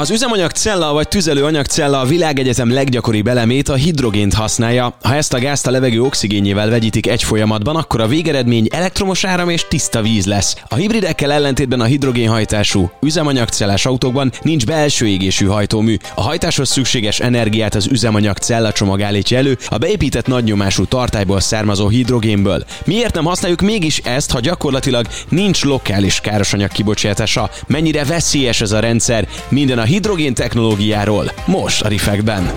Az üzemanyagcella vagy tüzelőanyagcella a világegyezem leggyakoribb elemét, a hidrogént használja. Ha ezt a gázt a levegő oxigénjével vegyítik egy folyamatban, akkor a végeredmény elektromos áram és tiszta víz lesz. A hibridekkel ellentétben a hidrogénhajtású üzemanyagcellás autókban nincs belső égésű hajtómű. A hajtáshoz szükséges energiát az üzemanyagcella csomag állítja elő, a beépített nagynyomású tartályból származó hidrogénből. Miért nem használjuk mégis ezt, ha gyakorlatilag nincs lokális károsanyag kibocsátása? Mennyire veszélyes ez a rendszer? Minden a hidrogén technológiáról, most a Rifekben.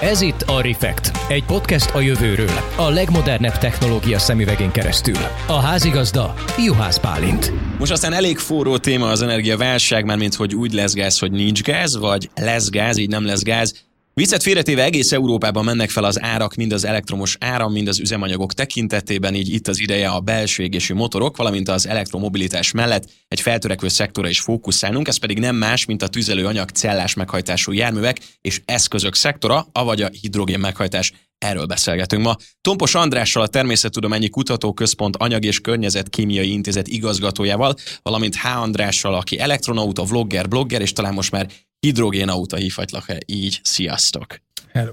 Ez itt a Refekt, egy podcast a jövőről, a legmodernebb technológia szemüvegén keresztül. A házigazda Juhász Pálint. Most aztán elég forró téma az energiaválság, már mint hogy úgy lesz gáz, hogy nincs gáz, vagy lesz gáz, így nem lesz gáz. Viccet félretéve egész Európában mennek fel az árak, mind az elektromos áram, mind az üzemanyagok tekintetében, így itt az ideje a belső égésű motorok, valamint az elektromobilitás mellett egy feltörekvő szektora is fókuszálnunk, ez pedig nem más, mint a tüzelőanyag cellás meghajtású járművek és eszközök szektora, avagy a hidrogén meghajtás. Erről beszélgetünk ma. Tompos Andrással, a Természettudományi Kutatóközpont Anyag és Környezetkémiai Intézet igazgatójával, valamint H. Andrással, aki elektronauta, vlogger, blogger, és talán most már hidrogénauta hívhatlak-e így. Sziasztok! Hello!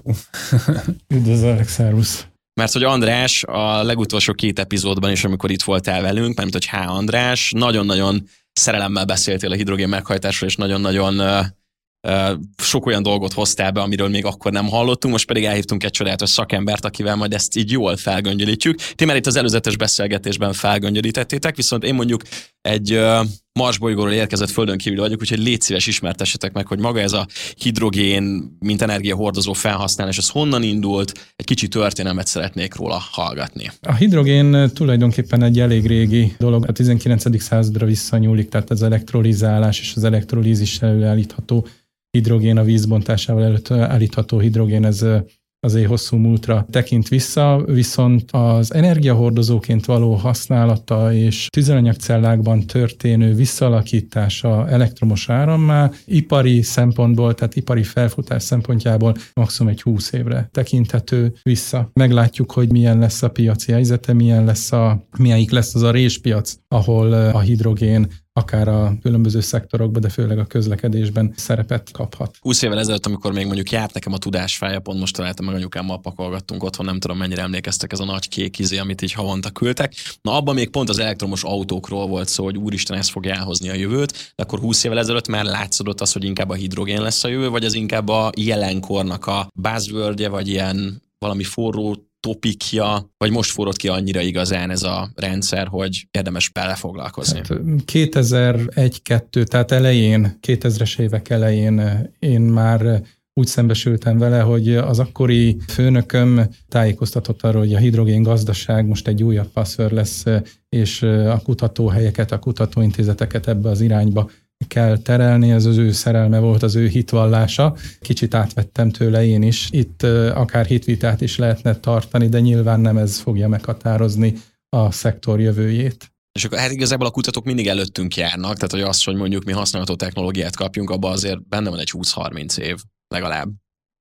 Üdvözlök, szervusz! Mert hogy András a legutolsó két epizódban is, amikor itt voltál velünk, mert hogy H. András, nagyon-nagyon szerelemmel beszéltél a hidrogén meghajtásról, és nagyon-nagyon sok olyan dolgot hoztál be, amiről még akkor nem hallottunk, most pedig elhívtunk egy csodálatos szakembert, akivel majd ezt így jól felgöngyölítjük. Ti már itt az előzetes beszélgetésben felgöngyölítettétek, viszont én mondjuk egy Mars bolygóról érkezett földön kívül vagyok, úgyhogy légy szíves ismertessetek meg, hogy maga ez a hidrogén, mint energiahordozó felhasználás, ez honnan indult, egy kicsi történelmet szeretnék róla hallgatni. A hidrogén tulajdonképpen egy elég régi dolog, a 19. századra visszanyúlik, tehát az elektrolizálás és az elektrolízis előállítható hidrogén, a vízbontásával előtt állítható hidrogén, ez azért hosszú múltra tekint vissza, viszont az energiahordozóként való használata és tüzelanyagcellákban történő visszalakítása elektromos árammá ipari szempontból, tehát ipari felfutás szempontjából maximum egy 20 évre tekinthető vissza. Meglátjuk, hogy milyen lesz a piaci helyzete, milyen lesz a, milyenik lesz az a réspiac, ahol a hidrogén akár a különböző szektorokban, de főleg a közlekedésben szerepet kaphat. 20 évvel ezelőtt, amikor még mondjuk járt nekem a tudásfája, pont most találtam meg anyukámmal pakolgattunk otthon, nem tudom mennyire emlékeztek ez a nagy kék izé, amit így havonta küldtek. Na abban még pont az elektromos autókról volt szó, hogy úristen, ez fogja elhozni a jövőt, de akkor 20 évvel ezelőtt már látszódott az, hogy inkább a hidrogén lesz a jövő, vagy az inkább a jelenkornak a buzzwordje, vagy ilyen valami forró topikja, vagy most forrott ki annyira igazán ez a rendszer, hogy érdemes belefoglalkozni? Hát 2001-2, tehát elején, 2000-es évek elején én már úgy szembesültem vele, hogy az akkori főnököm tájékoztatott arról, hogy a hidrogén gazdaság most egy újabb pasször lesz, és a kutatóhelyeket, a kutatóintézeteket ebbe az irányba kell terelni, ez az ő szerelme volt, az ő hitvallása. Kicsit átvettem tőle én is. Itt akár hitvitát is lehetne tartani, de nyilván nem ez fogja meghatározni a szektor jövőjét. És akkor hát igazából a kutatók mindig előttünk járnak, tehát hogy az, hogy mondjuk mi használható technológiát kapjunk, abban azért benne van egy 20-30 év legalább.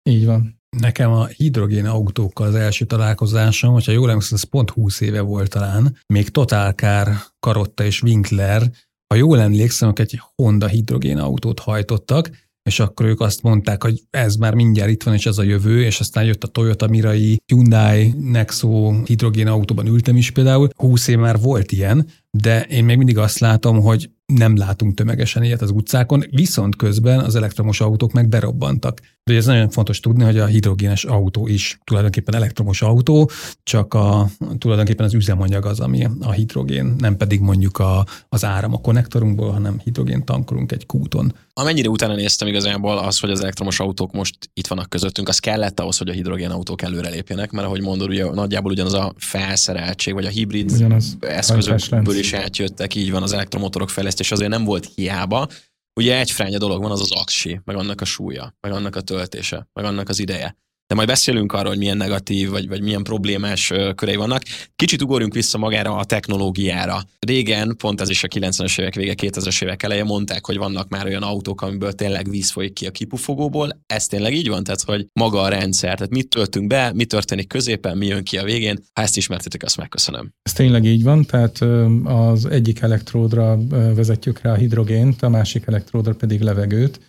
Így van. Nekem a hidrogén autókkal az első találkozásom, hogyha jól emlékszem, ez pont 20 éve volt talán, még Totálkár, Karotta és Winkler ha jól emlékszem, ők egy Honda hidrogén autót hajtottak, és akkor ők azt mondták, hogy ez már mindjárt itt van, és ez a jövő, és aztán jött a Toyota Mirai, Hyundai, Nexo hidrogén autóban ültem is például. 20 év már volt ilyen, de én még mindig azt látom, hogy nem látunk tömegesen ilyet az utcákon, viszont közben az elektromos autók meg berobbantak. De ez nagyon fontos tudni, hogy a hidrogénes autó is tulajdonképpen elektromos autó, csak a, tulajdonképpen az üzemanyag az, ami a hidrogén, nem pedig mondjuk a, az áram a konnektorunkból, hanem hidrogén tankolunk egy kúton. Amennyire utána néztem igazából az, hogy az elektromos autók most itt vannak közöttünk, az kellett ahhoz, hogy a hidrogén autók előrelépjenek, mert ahogy mondod, ugye nagyjából ugyanaz a felszereltség, vagy a hibrid ugyanaz eszközökből is átjöttek, így van az elektromotorok fejlesztés, azért nem volt hiába. Ugye egy fránya dolog van, az az aksi, meg annak a súlya, meg annak a töltése, meg annak az ideje de majd beszélünk arról, hogy milyen negatív, vagy, vagy milyen problémás körei vannak. Kicsit ugorjunk vissza magára a technológiára. Régen, pont ez is a 90-es évek vége, 2000-es évek eleje mondták, hogy vannak már olyan autók, amiből tényleg víz folyik ki a kipufogóból. Ez tényleg így van? Tehát, hogy maga a rendszer, tehát mit töltünk be, mi történik középen, mi jön ki a végén. Ha ezt ismertetek, azt megköszönöm. Ez tényleg így van, tehát az egyik elektródra vezetjük rá a hidrogént, a másik elektródra pedig levegőt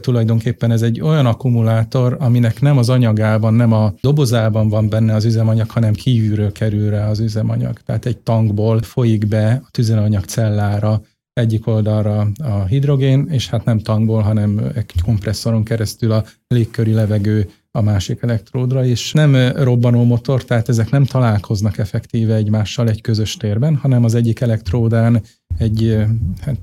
tulajdonképpen ez egy olyan akkumulátor, aminek nem az anyagában, nem a dobozában van benne az üzemanyag, hanem kívülről kerül rá az üzemanyag. Tehát egy tankból folyik be a tüzelőanyag cellára egyik oldalra a hidrogén, és hát nem tankból, hanem egy kompresszoron keresztül a légköri levegő a másik elektródra, és nem robbanó motor, tehát ezek nem találkoznak effektíve egymással egy közös térben, hanem az egyik elektródán egy, hát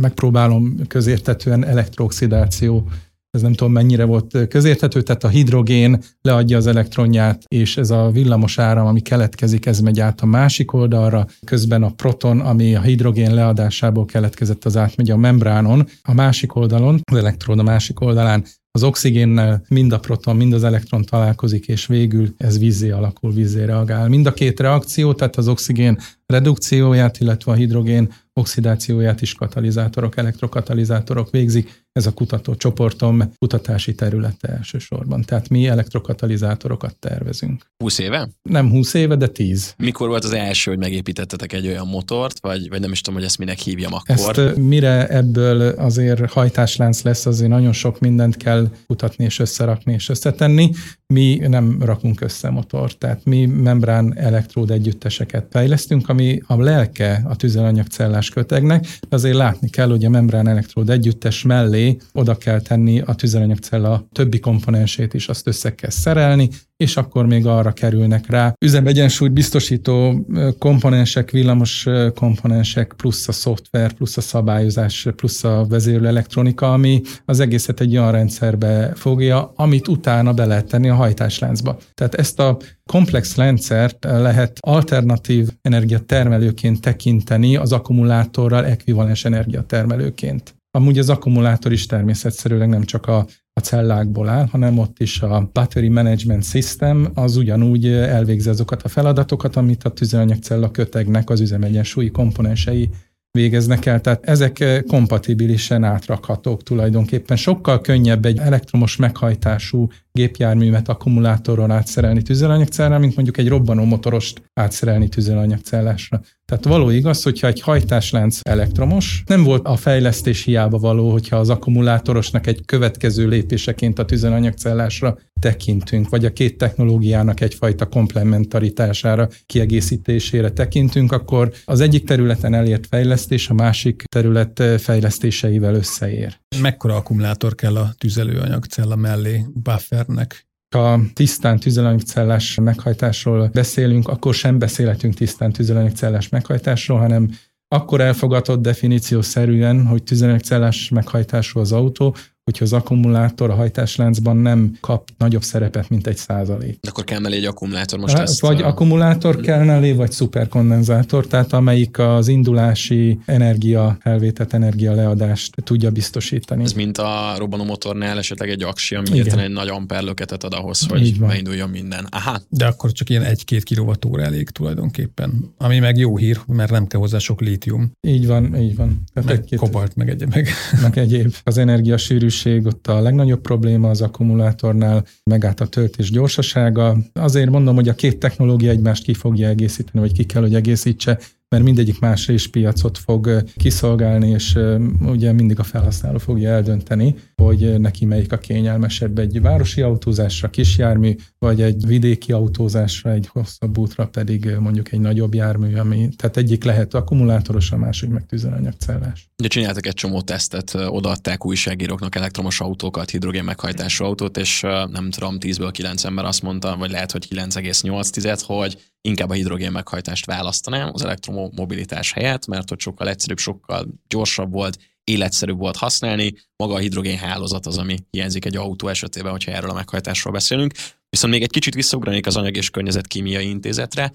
megpróbálom közértetően elektrooxidáció ez nem tudom mennyire volt közérthető, tehát a hidrogén leadja az elektronját, és ez a villamos áram, ami keletkezik, ez megy át a másik oldalra, közben a proton, ami a hidrogén leadásából keletkezett, az átmegy a membránon, a másik oldalon, az elektron a másik oldalán az oxigénnel mind a proton, mind az elektron találkozik, és végül ez vízé alakul, vízé reagál. Mind a két reakció, tehát az oxigén redukcióját, illetve a hidrogén oxidációját is katalizátorok, elektrokatalizátorok végzik. Ez a kutatócsoportom kutatási területe elsősorban. Tehát mi elektrokatalizátorokat tervezünk. 20 éve? Nem 20 éve, de 10. Mikor volt az első, hogy megépítettetek egy olyan motort, vagy, vagy nem is tudom, hogy ezt minek hívjam akkor? Ezt mire ebből azért hajtáslánc lesz, azért nagyon sok mindent kell kutatni és összerakni és összetenni. Mi nem rakunk össze motort, tehát mi membrán elektród együtteseket fejlesztünk, ami a lelke a tüzelanyagcellás kötegnek, azért látni kell, hogy a membrán elektród együttes mellé oda kell tenni a tüzelanyagcella többi komponensét is, azt össze kell szerelni, és akkor még arra kerülnek rá üzemegyensúlyt biztosító komponensek, villamos komponensek, plusz a szoftver, plusz a szabályozás, plusz a vezérlő elektronika, ami az egészet egy olyan rendszerbe fogja, amit utána be lehet tenni a hajtásláncba. Tehát ezt a komplex rendszert lehet alternatív energiatermelőként tekinteni az akkumulátorral ekvivalens energiatermelőként. Amúgy az akkumulátor is természetszerűleg nem csak a a cellákból áll, hanem ott is a Battery Management System az ugyanúgy elvégzi azokat a feladatokat, amit a tüzelanyagcella kötegnek az üzemegyensúlyi komponensei végeznek el, tehát ezek kompatibilisen átrakhatók tulajdonképpen. Sokkal könnyebb egy elektromos meghajtású gépjárművet akkumulátoron átszerelni tüzelanyagcellára, mint mondjuk egy robbanó motorost átszerelni tüzelanyagcellásra. Tehát való igaz, hogyha egy hajtáslánc elektromos, nem volt a fejlesztés hiába való, hogyha az akkumulátorosnak egy következő lépéseként a tüzelanyagcellásra tekintünk, vagy a két technológiának egyfajta komplementaritására, kiegészítésére tekintünk, akkor az egyik területen elért fejlesztés a másik terület fejlesztéseivel összeér. Mekkora akkumulátor kell a tüzelőanyagcella mellé buffernek? Ha tisztán tüzelőanyagcellás meghajtásról beszélünk, akkor sem beszélhetünk tisztán tüzelőanyagcellás meghajtásról, hanem akkor elfogadott definíciószerűen, hogy tüzelőanyagcellás meghajtású az autó, hogyha az akkumulátor a hajtásláncban nem kap nagyobb szerepet, mint egy százalék. De akkor kell mellé egy akkumulátor most ezt... Vagy akkumulátor kell mellé, vagy szuperkondenzátor, tehát amelyik az indulási energia, elvétett energia leadást tudja biztosítani. Ez mint a robbanó motornál esetleg egy aksi, ami érten egy nagy amperlöketet ad ahhoz, hogy beinduljon minden. Aha. De akkor csak ilyen 1-2 kilovattóra elég tulajdonképpen. Ami meg jó hír, mert nem kell hozzá sok lítium. Így van, így van. Tehát meg egy kobalt, meg egyéb. Meg. meg egyéb. Az energiasűrűs sűrűség, ott a legnagyobb probléma az akkumulátornál, megállt a töltés gyorsasága. Azért mondom, hogy a két technológia egymást ki fogja egészíteni, vagy ki kell, hogy egészítse, mert mindegyik más piacot fog kiszolgálni, és ugye mindig a felhasználó fogja eldönteni, hogy neki melyik a kényelmesebb egy városi autózásra, kisjármű, vagy egy vidéki autózásra, egy hosszabb útra pedig mondjuk egy nagyobb jármű, ami, tehát egyik lehet akkumulátoros, a másik meg tüzelanyagcellás. Ugye csináltak egy csomó tesztet, odaadták újságíróknak elektromos autókat, hidrogén meghajtású autót, és nem tudom, 10-ből 9 ember azt mondta, vagy lehet, hogy 9,8, hogy inkább a hidrogén meghajtást választanám az elektromobilitás helyett, mert hogy sokkal egyszerűbb, sokkal gyorsabb volt, életszerűbb volt használni. Maga a hidrogén hálózat az, ami hiányzik egy autó esetében, hogyha erről a meghajtásról beszélünk. Viszont még egy kicsit visszaugranék az Anyag és Környezetkémiai Intézetre,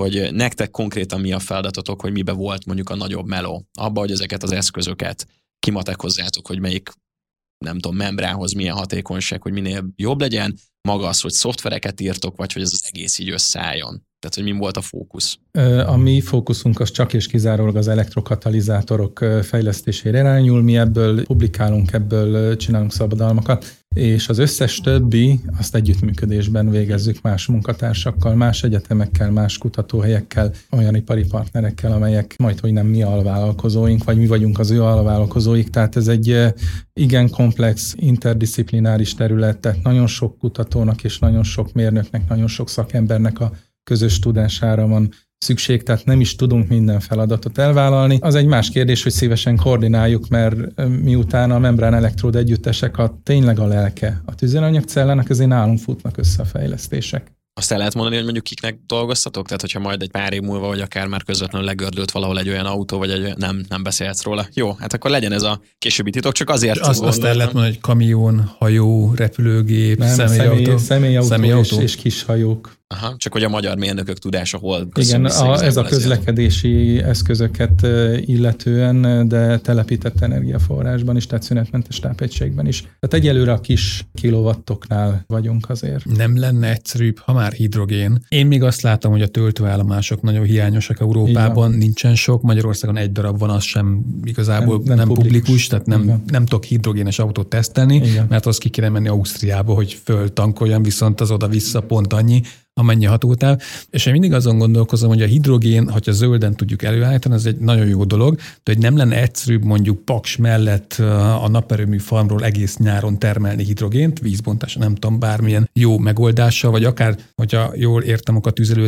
hogy nektek konkrétan mi a feladatotok, hogy mibe volt mondjuk a nagyobb meló. Abba, hogy ezeket az eszközöket kimatekozzátok, hogy melyik nem tudom, membránhoz milyen hatékonyság, hogy minél jobb legyen, maga az, hogy szoftvereket írtok, vagy hogy ez az egész így összeálljon. Tehát, hogy mi volt a fókusz? A mi fókuszunk az csak és kizárólag az elektrokatalizátorok fejlesztésére irányul. Mi ebből publikálunk, ebből csinálunk szabadalmakat. és az összes többi azt együttműködésben végezzük más munkatársakkal, más egyetemekkel, más kutatóhelyekkel, olyan ipari partnerekkel, amelyek majd, hogy nem mi alvállalkozóink, vagy mi vagyunk az ő alvállalkozóik, tehát ez egy igen komplex, interdisziplináris terület, tehát nagyon sok kutatónak és nagyon sok mérnöknek, nagyon sok szakembernek a közös tudására van szükség, tehát nem is tudunk minden feladatot elvállalni. Az egy más kérdés, hogy szívesen koordináljuk, mert miután a membrán elektród együttesek a tényleg a lelke a tüzelőanyagcellának, ezért nálunk futnak össze a fejlesztések. Azt el lehet mondani, hogy mondjuk kiknek dolgoztatok? Tehát, hogyha majd egy pár év múlva, vagy akár már közvetlenül legördült valahol egy olyan autó, vagy egy olyan, nem, nem beszélhetsz róla. Jó, hát akkor legyen ez a későbbi titok, csak azért. Azt, azt el lehet mondani, hogy kamion, hajó, repülőgép, nem, személyautó, személy, személyautó, személyautó. És, és kis hajók. Aha, csak hogy a magyar mérnökök tudása hol Igen, a, ez a közlekedési eszközöket illetően, de telepített energiaforrásban is, tehát szünetmentes tápegységben is. Tehát egyelőre a kis kilovattoknál vagyunk azért. Nem lenne egyszerűbb, ha már hidrogén. Én még azt látom, hogy a töltőállomások nagyon hiányosak Európában, nincsen sok, Magyarországon egy darab van, az sem igazából nem, nem, nem publikus, publikus, tehát nem, nem tudok hidrogénes autót tesztelni, Igen. mert az ki kéne menni Ausztriába, hogy föltankoljam, viszont az oda-vissza pont annyi, amennyi hatótáv. És én mindig azon gondolkozom, hogy a hidrogén, hogyha zölden tudjuk előállítani, ez egy nagyon jó dolog, de hogy nem lenne egyszerűbb mondjuk Paks mellett a naperőmű farmról egész nyáron termelni hidrogént, vízbontás, nem tudom, bármilyen jó megoldással, vagy akár, hogyha jól értem, akkor a, tüzelő,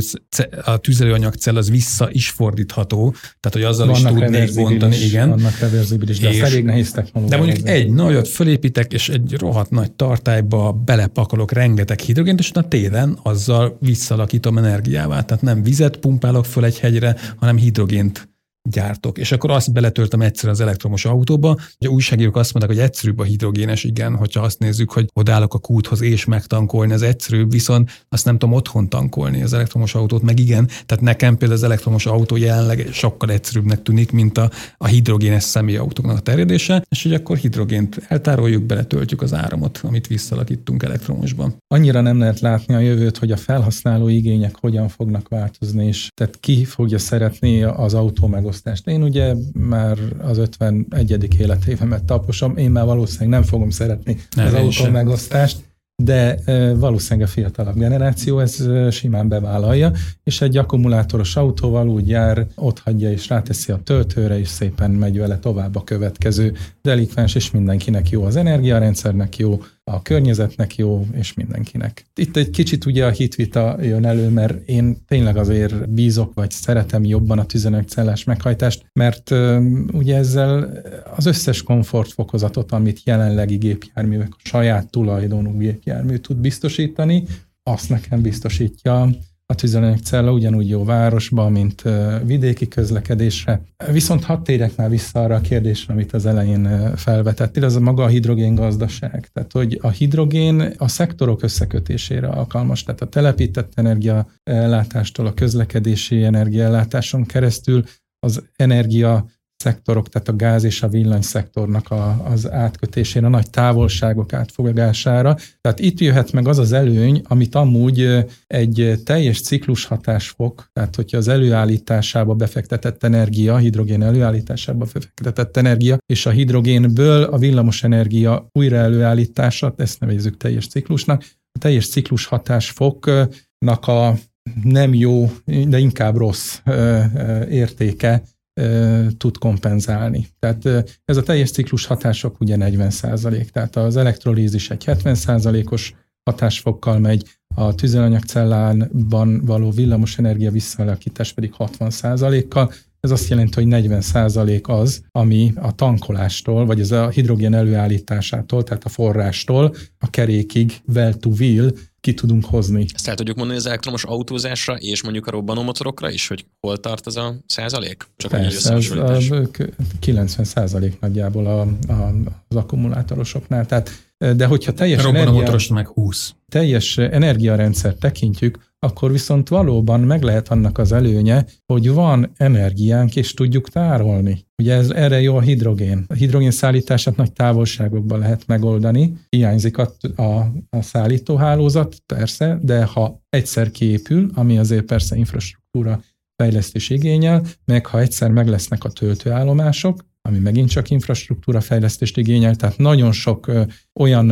a tüzelőanyagcell az vissza is fordítható, tehát hogy azzal vannak is tudnék bontani. Igen. Vannak reverzibilis, de és, elég nehéz technológia. De mondjuk egy nagyot fölépítek, és egy rohadt nagy tartályba belepakolok rengeteg hidrogént, és a télen azzal visszalakítom energiává. Tehát nem vizet pumpálok föl egy hegyre, hanem hidrogént gyártok. És akkor azt beletöltem egyszer az elektromos autóba, hogy a újságírók azt mondták, hogy egyszerűbb a hidrogénes, igen, hogyha azt nézzük, hogy odállok a kúthoz és megtankolni, az egyszerűbb, viszont azt nem tudom otthon tankolni az elektromos autót, meg igen, tehát nekem például az elektromos autó jelenleg sokkal egyszerűbbnek tűnik, mint a, a hidrogénes személyautóknak a terjedése, és hogy akkor hidrogént eltároljuk, beletöltjük az áramot, amit visszalakítunk elektromosban. Annyira nem lehet látni a jövőt, hogy a felhasználó igények hogyan fognak változni, és tehát ki fogja szeretni az autó megosztást megosztást. Én ugye már az 51. életévemet taposom, én már valószínűleg nem fogom szeretni nem, az autó megosztást, de valószínűleg a fiatalabb generáció ez simán bevállalja, és egy akkumulátoros autóval úgy jár, ott hagyja és ráteszi a töltőre, és szépen megy vele tovább a következő delikvens, és mindenkinek jó az energiarendszernek jó, a környezetnek jó, és mindenkinek. Itt egy kicsit ugye a hitvita jön elő, mert én tényleg azért bízok, vagy szeretem jobban a tüzelőanyagcellás meghajtást, mert ugye ezzel az összes komfortfokozatot, amit jelenlegi gépjárművek, a saját tulajdonú gépjármű tud biztosítani, azt nekem biztosítja a tüzelőanyagcella ugyanúgy jó városba, mint vidéki közlekedésre. Viszont hadd térjek már vissza arra a kérdésre, amit az elején felvetettél, az a maga a hidrogén gazdaság. Tehát, hogy a hidrogén a szektorok összekötésére alkalmas, tehát a telepített energiaellátástól a közlekedési energiaellátáson keresztül az energia szektorok, tehát a gáz és a villany szektornak a, az átkötésére, a nagy távolságok átfogására. Tehát itt jöhet meg az az előny, amit amúgy egy teljes ciklus hatásfok, tehát hogyha az előállításába befektetett energia, hidrogén előállításába befektetett energia, és a hidrogénből a villamos energia újra előállítása, ezt nevezzük teljes ciklusnak, a teljes ciklus hatásfoknak a nem jó, de inkább rossz értéke tud kompenzálni. Tehát ez a teljes ciklus hatások ugye 40 százalék, tehát az elektrolízis egy 70 százalékos hatásfokkal megy, a tüzelanyagcellában való villamosenergia visszaalakítás pedig 60 százalékkal. Ez azt jelenti, hogy 40 százalék az, ami a tankolástól, vagy ez a hidrogén előállításától, tehát a forrástól a kerékig well to wheel ki tudunk hozni. Ezt el tudjuk mondani az elektromos autózásra és mondjuk a robbanómotorokra is, hogy hol tart az a százalék? Csak Persze, ez a 90 százalék nagyjából a, a, az akkumulátorosoknál. Tehát, de hogyha teljes, energia, meg 20. teljes energiarendszer tekintjük, akkor viszont valóban meg lehet annak az előnye, hogy van energiánk, és tudjuk tárolni. Ugye ez, erre jó a hidrogén. A hidrogén szállítását nagy távolságokban lehet megoldani. Hiányzik a, a, a szállítóhálózat, persze, de ha egyszer kiépül, ami azért persze infrastruktúra fejlesztés igényel, meg ha egyszer meg lesznek a töltőállomások, ami megint csak infrastruktúra fejlesztést igényel, tehát nagyon sok olyan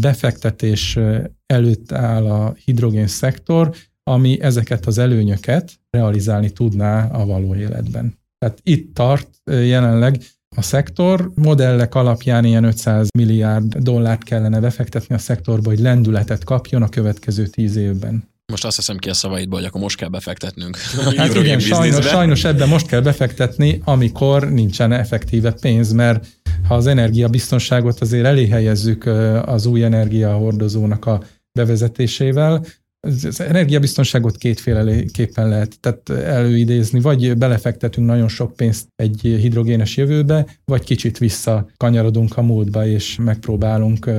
befektetés előtt áll a hidrogén szektor, ami ezeket az előnyöket realizálni tudná a való életben. Tehát itt tart jelenleg a szektor. Modellek alapján ilyen 500 milliárd dollárt kellene befektetni a szektorba, hogy lendületet kapjon a következő tíz évben. Most azt hiszem ki a szavaidból, hogy akkor most kell befektetnünk. Hát igen, sajnos, sajnos ebben most kell befektetni, amikor nincsen effektíve pénz, mert ha az energiabiztonságot azért elé helyezzük az új energiahordozónak a bevezetésével, az energiabiztonságot kétféleképpen lehet tehát előidézni, vagy belefektetünk nagyon sok pénzt egy hidrogénes jövőbe, vagy kicsit visszakanyarodunk a múltba, és megpróbálunk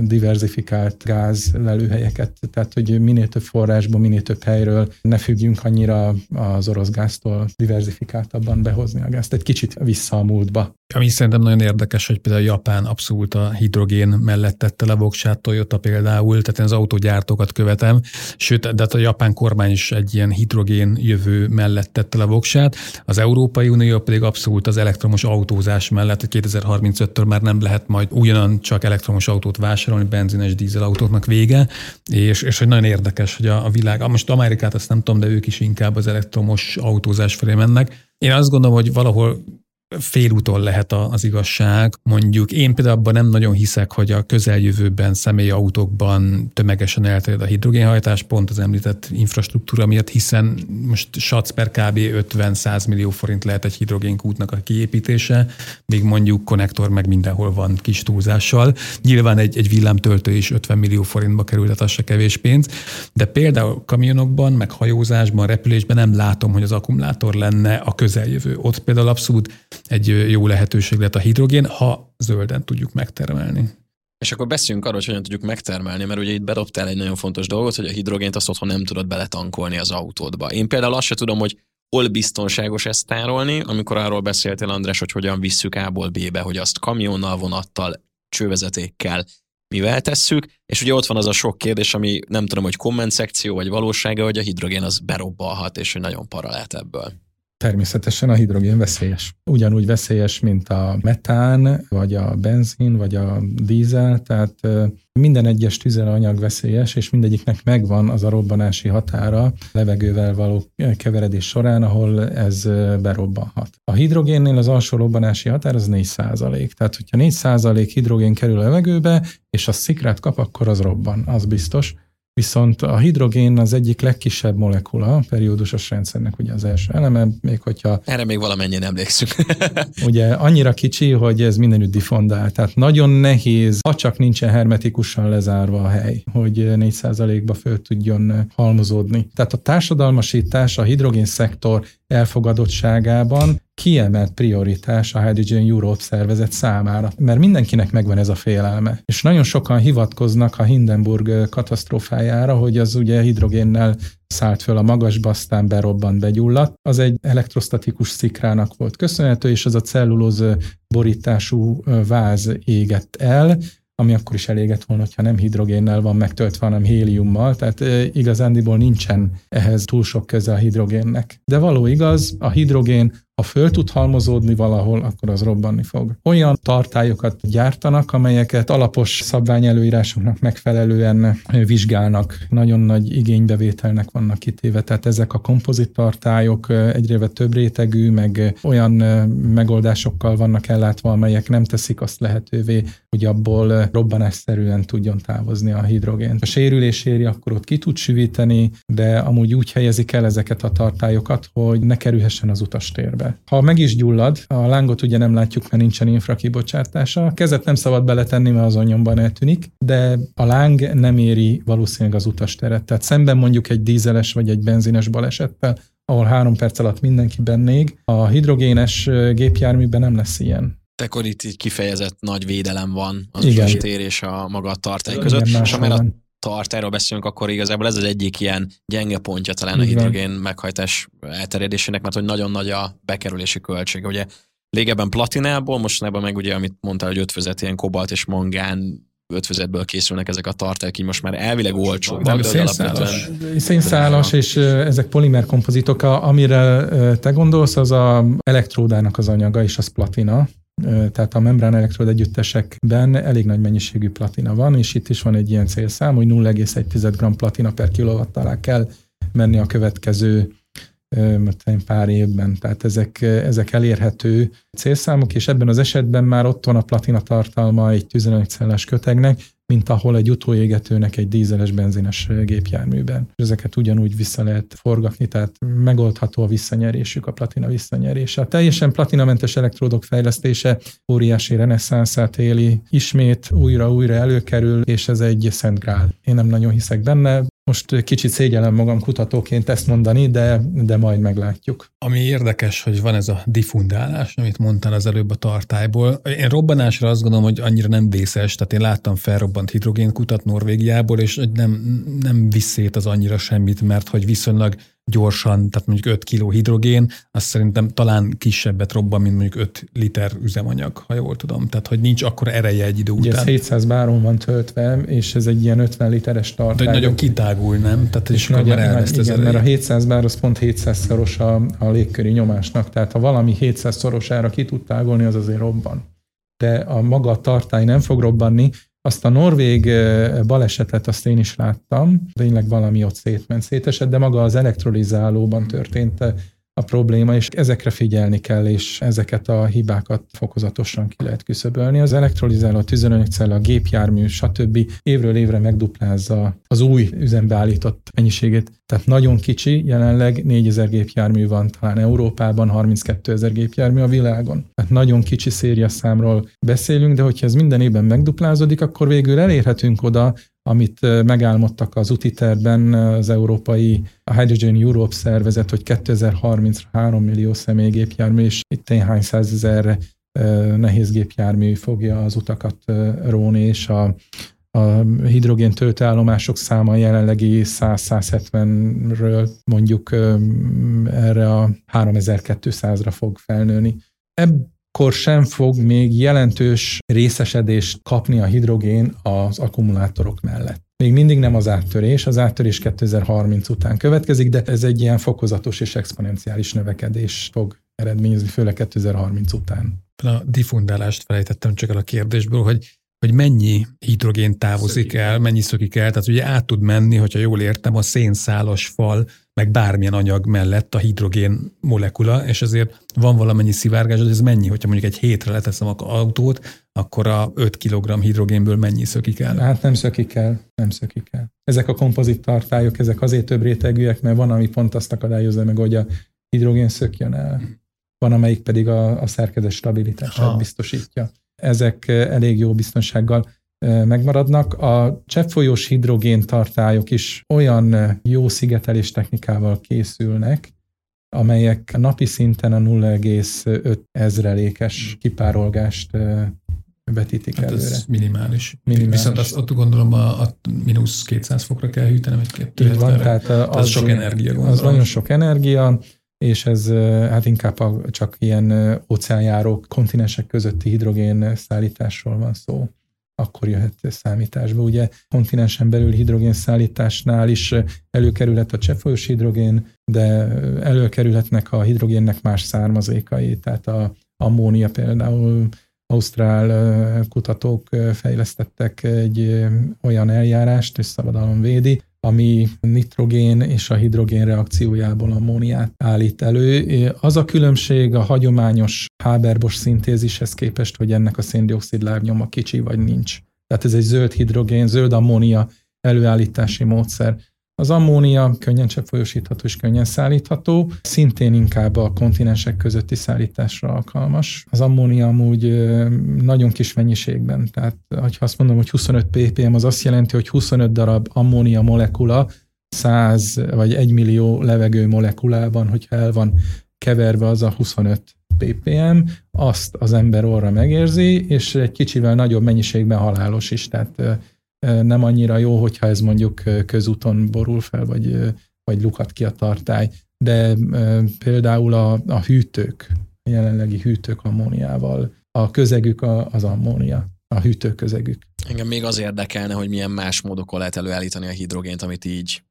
diversifikált gáz lelőhelyeket, tehát hogy minél több forrásból, minél több helyről ne függjünk annyira az orosz gáztól diversifikáltabban behozni a gázt, egy kicsit vissza a múltba. Ami szerintem nagyon érdekes, hogy például Japán abszolút a hidrogén mellett tette le voksát, Toyota például, tehát én az autógyártókat követem, sőt, de hát a japán kormány is egy ilyen hidrogén jövő mellett tette le voksát, az Európai Unió pedig abszolút az elektromos autózás mellett, 2035-től már nem lehet majd ugyanan csak elektromos autót vásárolni, benzines dízelautóknak vége, és, és hogy nagyon érdekes, hogy a, a világ, most Amerikát azt nem tudom, de ők is inkább az elektromos autózás felé mennek. Én azt gondolom, hogy valahol félúton lehet az igazság. Mondjuk én például abban nem nagyon hiszek, hogy a közeljövőben személyautókban tömegesen elterjed a hidrogénhajtás, pont az említett infrastruktúra miatt, hiszen most SAC per kb. 50-100 millió forint lehet egy hidrogénkútnak a kiépítése, még mondjuk konnektor meg mindenhol van kis túlzással. Nyilván egy, egy villámtöltő is 50 millió forintba kerül, tehát az se kevés pénz, de például kamionokban, meg hajózásban, repülésben nem látom, hogy az akkumulátor lenne a közeljövő. Ott például abszolút egy jó lehetőség lehet a hidrogén, ha zölden tudjuk megtermelni. És akkor beszéljünk arról, hogy hogyan tudjuk megtermelni, mert ugye itt bedobtál egy nagyon fontos dolgot, hogy a hidrogént azt otthon nem tudod beletankolni az autódba. Én például azt se tudom, hogy hol biztonságos ezt tárolni, amikor arról beszéltél, András, hogy hogyan visszük A-ból B-be, hogy azt kamionnal, vonattal, csővezetékkel, mivel tesszük, és ugye ott van az a sok kérdés, ami nem tudom, hogy komment szekció vagy valósága, hogy a hidrogén az berobbalhat, és hogy nagyon para lehet ebből. Természetesen a hidrogén veszélyes. Ugyanúgy veszélyes, mint a metán, vagy a benzin, vagy a dízel, tehát minden egyes tüzelőanyag veszélyes, és mindegyiknek megvan az a robbanási határa levegővel való keveredés során, ahol ez berobbanhat. A hidrogénnél az alsó robbanási határ az 4 Tehát, hogyha 4% hidrogén kerül a levegőbe, és a szikrát kap, akkor az robban, az biztos. Viszont a hidrogén az egyik legkisebb molekula, a periódusos rendszernek ugye az első eleme, még hogyha... Erre még valamennyien emlékszünk. ugye annyira kicsi, hogy ez mindenütt diffondál, tehát nagyon nehéz, ha csak nincsen hermetikusan lezárva a hely, hogy 4%-ba föl tudjon halmozódni. Tehát a társadalmasítás, a hidrogén szektor elfogadottságában kiemelt prioritás a Hydrogen Europe szervezet számára, mert mindenkinek megvan ez a félelme. És nagyon sokan hivatkoznak a Hindenburg katasztrófájára, hogy az ugye hidrogénnel szállt föl a magasba, aztán berobbant, begyulladt. Az egy elektrostatikus szikrának volt köszönhető, és az a cellulóz borítású váz égett el, ami akkor is elégett volna, ha nem hidrogénnel van megtöltve, hanem héliummal, tehát igazándiból nincsen ehhez túl sok köze a hidrogénnek. De való igaz, a hidrogén ha föl tud halmozódni valahol, akkor az robbanni fog. Olyan tartályokat gyártanak, amelyeket alapos szabványelőírásoknak megfelelően vizsgálnak. Nagyon nagy igénybevételnek vannak kitéve, tehát ezek a kompozit tartályok egyre több rétegű, meg olyan megoldásokkal vannak ellátva, amelyek nem teszik azt lehetővé, hogy abból robbanásszerűen tudjon távozni a hidrogén. A sérülés éri, akkor ott ki tud süvíteni, de amúgy úgy helyezik el ezeket a tartályokat, hogy ne kerülhessen az utastérbe be. Ha meg is gyullad, a lángot ugye nem látjuk, mert nincsen infrakibocsátása, a kezet nem szabad beletenni, mert az nyomban eltűnik, de a láng nem éri valószínűleg az utasteret. Tehát szemben mondjuk egy dízeles vagy egy benzines balesettel, ahol három perc alatt mindenki bennég, a hidrogénes gépjárműben nem lesz ilyen. Akkor itt kifejezett nagy védelem van az utastér és a maga a tartály között, és amellett tart, erről beszélünk, akkor igazából ez az egyik ilyen gyenge pontja talán Igen. a hidrogén meghajtás elterjedésének, mert hogy nagyon nagy a bekerülési költsége. Ugye régebben platinából, mostanában meg ugye, amit mondtál, hogy ötvözet ilyen kobalt és mangán ötvözetből készülnek ezek a tartályok, így most már elvileg olcsóbbak, de szénszálas. Szénszálas, és ezek polimer kompozitok. Amire te gondolsz, az a elektródának az anyaga, és az platina. Tehát a membrán elektrod együttesekben elég nagy mennyiségű platina van, és itt is van egy ilyen célszám, hogy 0,1 g platina per kilowatt alá kell menni a következő pár évben. Tehát ezek, ezek elérhető célszámok, és ebben az esetben már ott van a platina tartalma egy tüzelőanyagcellás kötegnek, mint ahol egy utóégetőnek egy dízeles benzines gépjárműben. Ezeket ugyanúgy vissza lehet forgatni, tehát megoldható a visszanyerésük, a platina visszanyerése. A teljesen platinamentes elektródok fejlesztése óriási reneszánszát éli, ismét újra-újra előkerül, és ez egy szent grál. Én nem nagyon hiszek benne, most kicsit szégyellem magam kutatóként ezt mondani, de, de majd meglátjuk. Ami érdekes, hogy van ez a diffundálás, amit mondtál az előbb a tartályból. Én robbanásra azt gondolom, hogy annyira nem vészes, tehát én láttam felrobbant hidrogénkutat Norvégiából, és nem, nem visszét az annyira semmit, mert hogy viszonylag gyorsan, tehát mondjuk 5 kg hidrogén, azt szerintem talán kisebbet robban, mint mondjuk 5 liter üzemanyag, ha jól tudom. Tehát, hogy nincs akkor ereje egy idő Ugye után. ez 700 báron van töltve, és ez egy ilyen 50 literes tartály. De nagyon kitágul, nem? Tehát, és akkor már elveszt igen, mert a 700 bár az pont 700-szoros a, a légköri nyomásnak, tehát ha valami 700-szorosára ki tud tágulni, az azért robban. De a maga a tartály nem fog robbanni, azt a norvég balesetet azt én is láttam, tényleg valami ott szétment, szétesett, de maga az elektrolizálóban történt a probléma, és ezekre figyelni kell, és ezeket a hibákat fokozatosan ki lehet küszöbölni. Az elektrolizáló, a tüzelőanyagcella, a gépjármű, stb. évről évre megduplázza az új üzembe állított mennyiségét. Tehát nagyon kicsi, jelenleg 4000 gépjármű van talán Európában, 32 ezer gépjármű a világon. Tehát nagyon kicsi széria számról beszélünk, de hogyha ez minden évben megduplázódik, akkor végül elérhetünk oda, amit megálmodtak az úti az európai a Hydrogen Europe szervezet, hogy 2030-ra 3 millió személygépjármű, és itt hány százezer nehéz gépjármű fogja az utakat róni, és a, a hidrogén töltőállomások száma jelenlegi 100-170-ről mondjuk erre a 3200-ra fog felnőni. Ebb akkor sem fog még jelentős részesedést kapni a hidrogén az akkumulátorok mellett. Még mindig nem az áttörés, az áttörés 2030 után következik, de ez egy ilyen fokozatos és exponenciális növekedés fog eredményezni, főleg 2030 után. A diffundálást felejtettem csak el a kérdésből, hogy hogy mennyi hidrogén távozik szökik. el, mennyi szökik el, tehát ugye át tud menni, hogyha jól értem, a szénszálas fal, meg bármilyen anyag mellett a hidrogén molekula, és ezért van valamennyi szivárgás, ez mennyi, hogyha mondjuk egy hétre leteszem az autót, akkor a 5 kg hidrogénből mennyi szökik el? Hát nem szökik el, nem szökik el. Ezek a kompozit tartályok, ezek azért több rétegűek, mert van, ami pont azt akadályozza meg, hogy a hidrogén szökjön el. Van, amelyik pedig a, a szerkezet stabilitását ha. biztosítja ezek elég jó biztonsággal megmaradnak. A cseppfolyós hidrogén tartályok is olyan jó szigetelés technikával készülnek, amelyek napi szinten a 0,5 ezrelékes kipárolgást vetítik hát előre. Ez minimális. minimális. Viszont azt ott gondolom a, a mínusz 200 fokra kell hűtenem egy kettő van, tehát az, az sok energia gondolom. Az nagyon sok energia, és ez hát inkább a, csak ilyen óceánjárók, kontinensek közötti hidrogén szállításról van szó akkor jöhet számításba. Ugye kontinensen belül hidrogén szállításnál is előkerülhet a cseppfolyós hidrogén, de előkerülhetnek a hidrogénnek más származékai, tehát a ammónia például ausztrál kutatók fejlesztettek egy olyan eljárást, és szabadalom védi, ami nitrogén és a hidrogén reakciójából ammóniát állít elő. Az a különbség a hagyományos Haber-Bosch szintézishez képest, hogy ennek a széndiokszid lábnyoma kicsi vagy nincs. Tehát ez egy zöld hidrogén, zöld ammónia előállítási módszer. Az ammónia könnyen cseppfolyósítható és könnyen szállítható, szintén inkább a kontinensek közötti szállításra alkalmas. Az ammónia amúgy nagyon kis mennyiségben, tehát ha azt mondom, hogy 25 ppm, az azt jelenti, hogy 25 darab ammónia molekula 100 vagy 1 millió levegő molekulában, hogyha el van keverve az a 25 ppm, azt az ember orra megérzi, és egy kicsivel nagyobb mennyiségben halálos is, tehát nem annyira jó, hogyha ez mondjuk közúton borul fel, vagy, vagy lukat ki a tartály. De például a, a hűtők, a jelenlegi hűtők ammóniával, a közegük az ammónia, a hűtőközegük. Engem még az érdekelne, hogy milyen más módokon lehet előállítani a hidrogént, amit így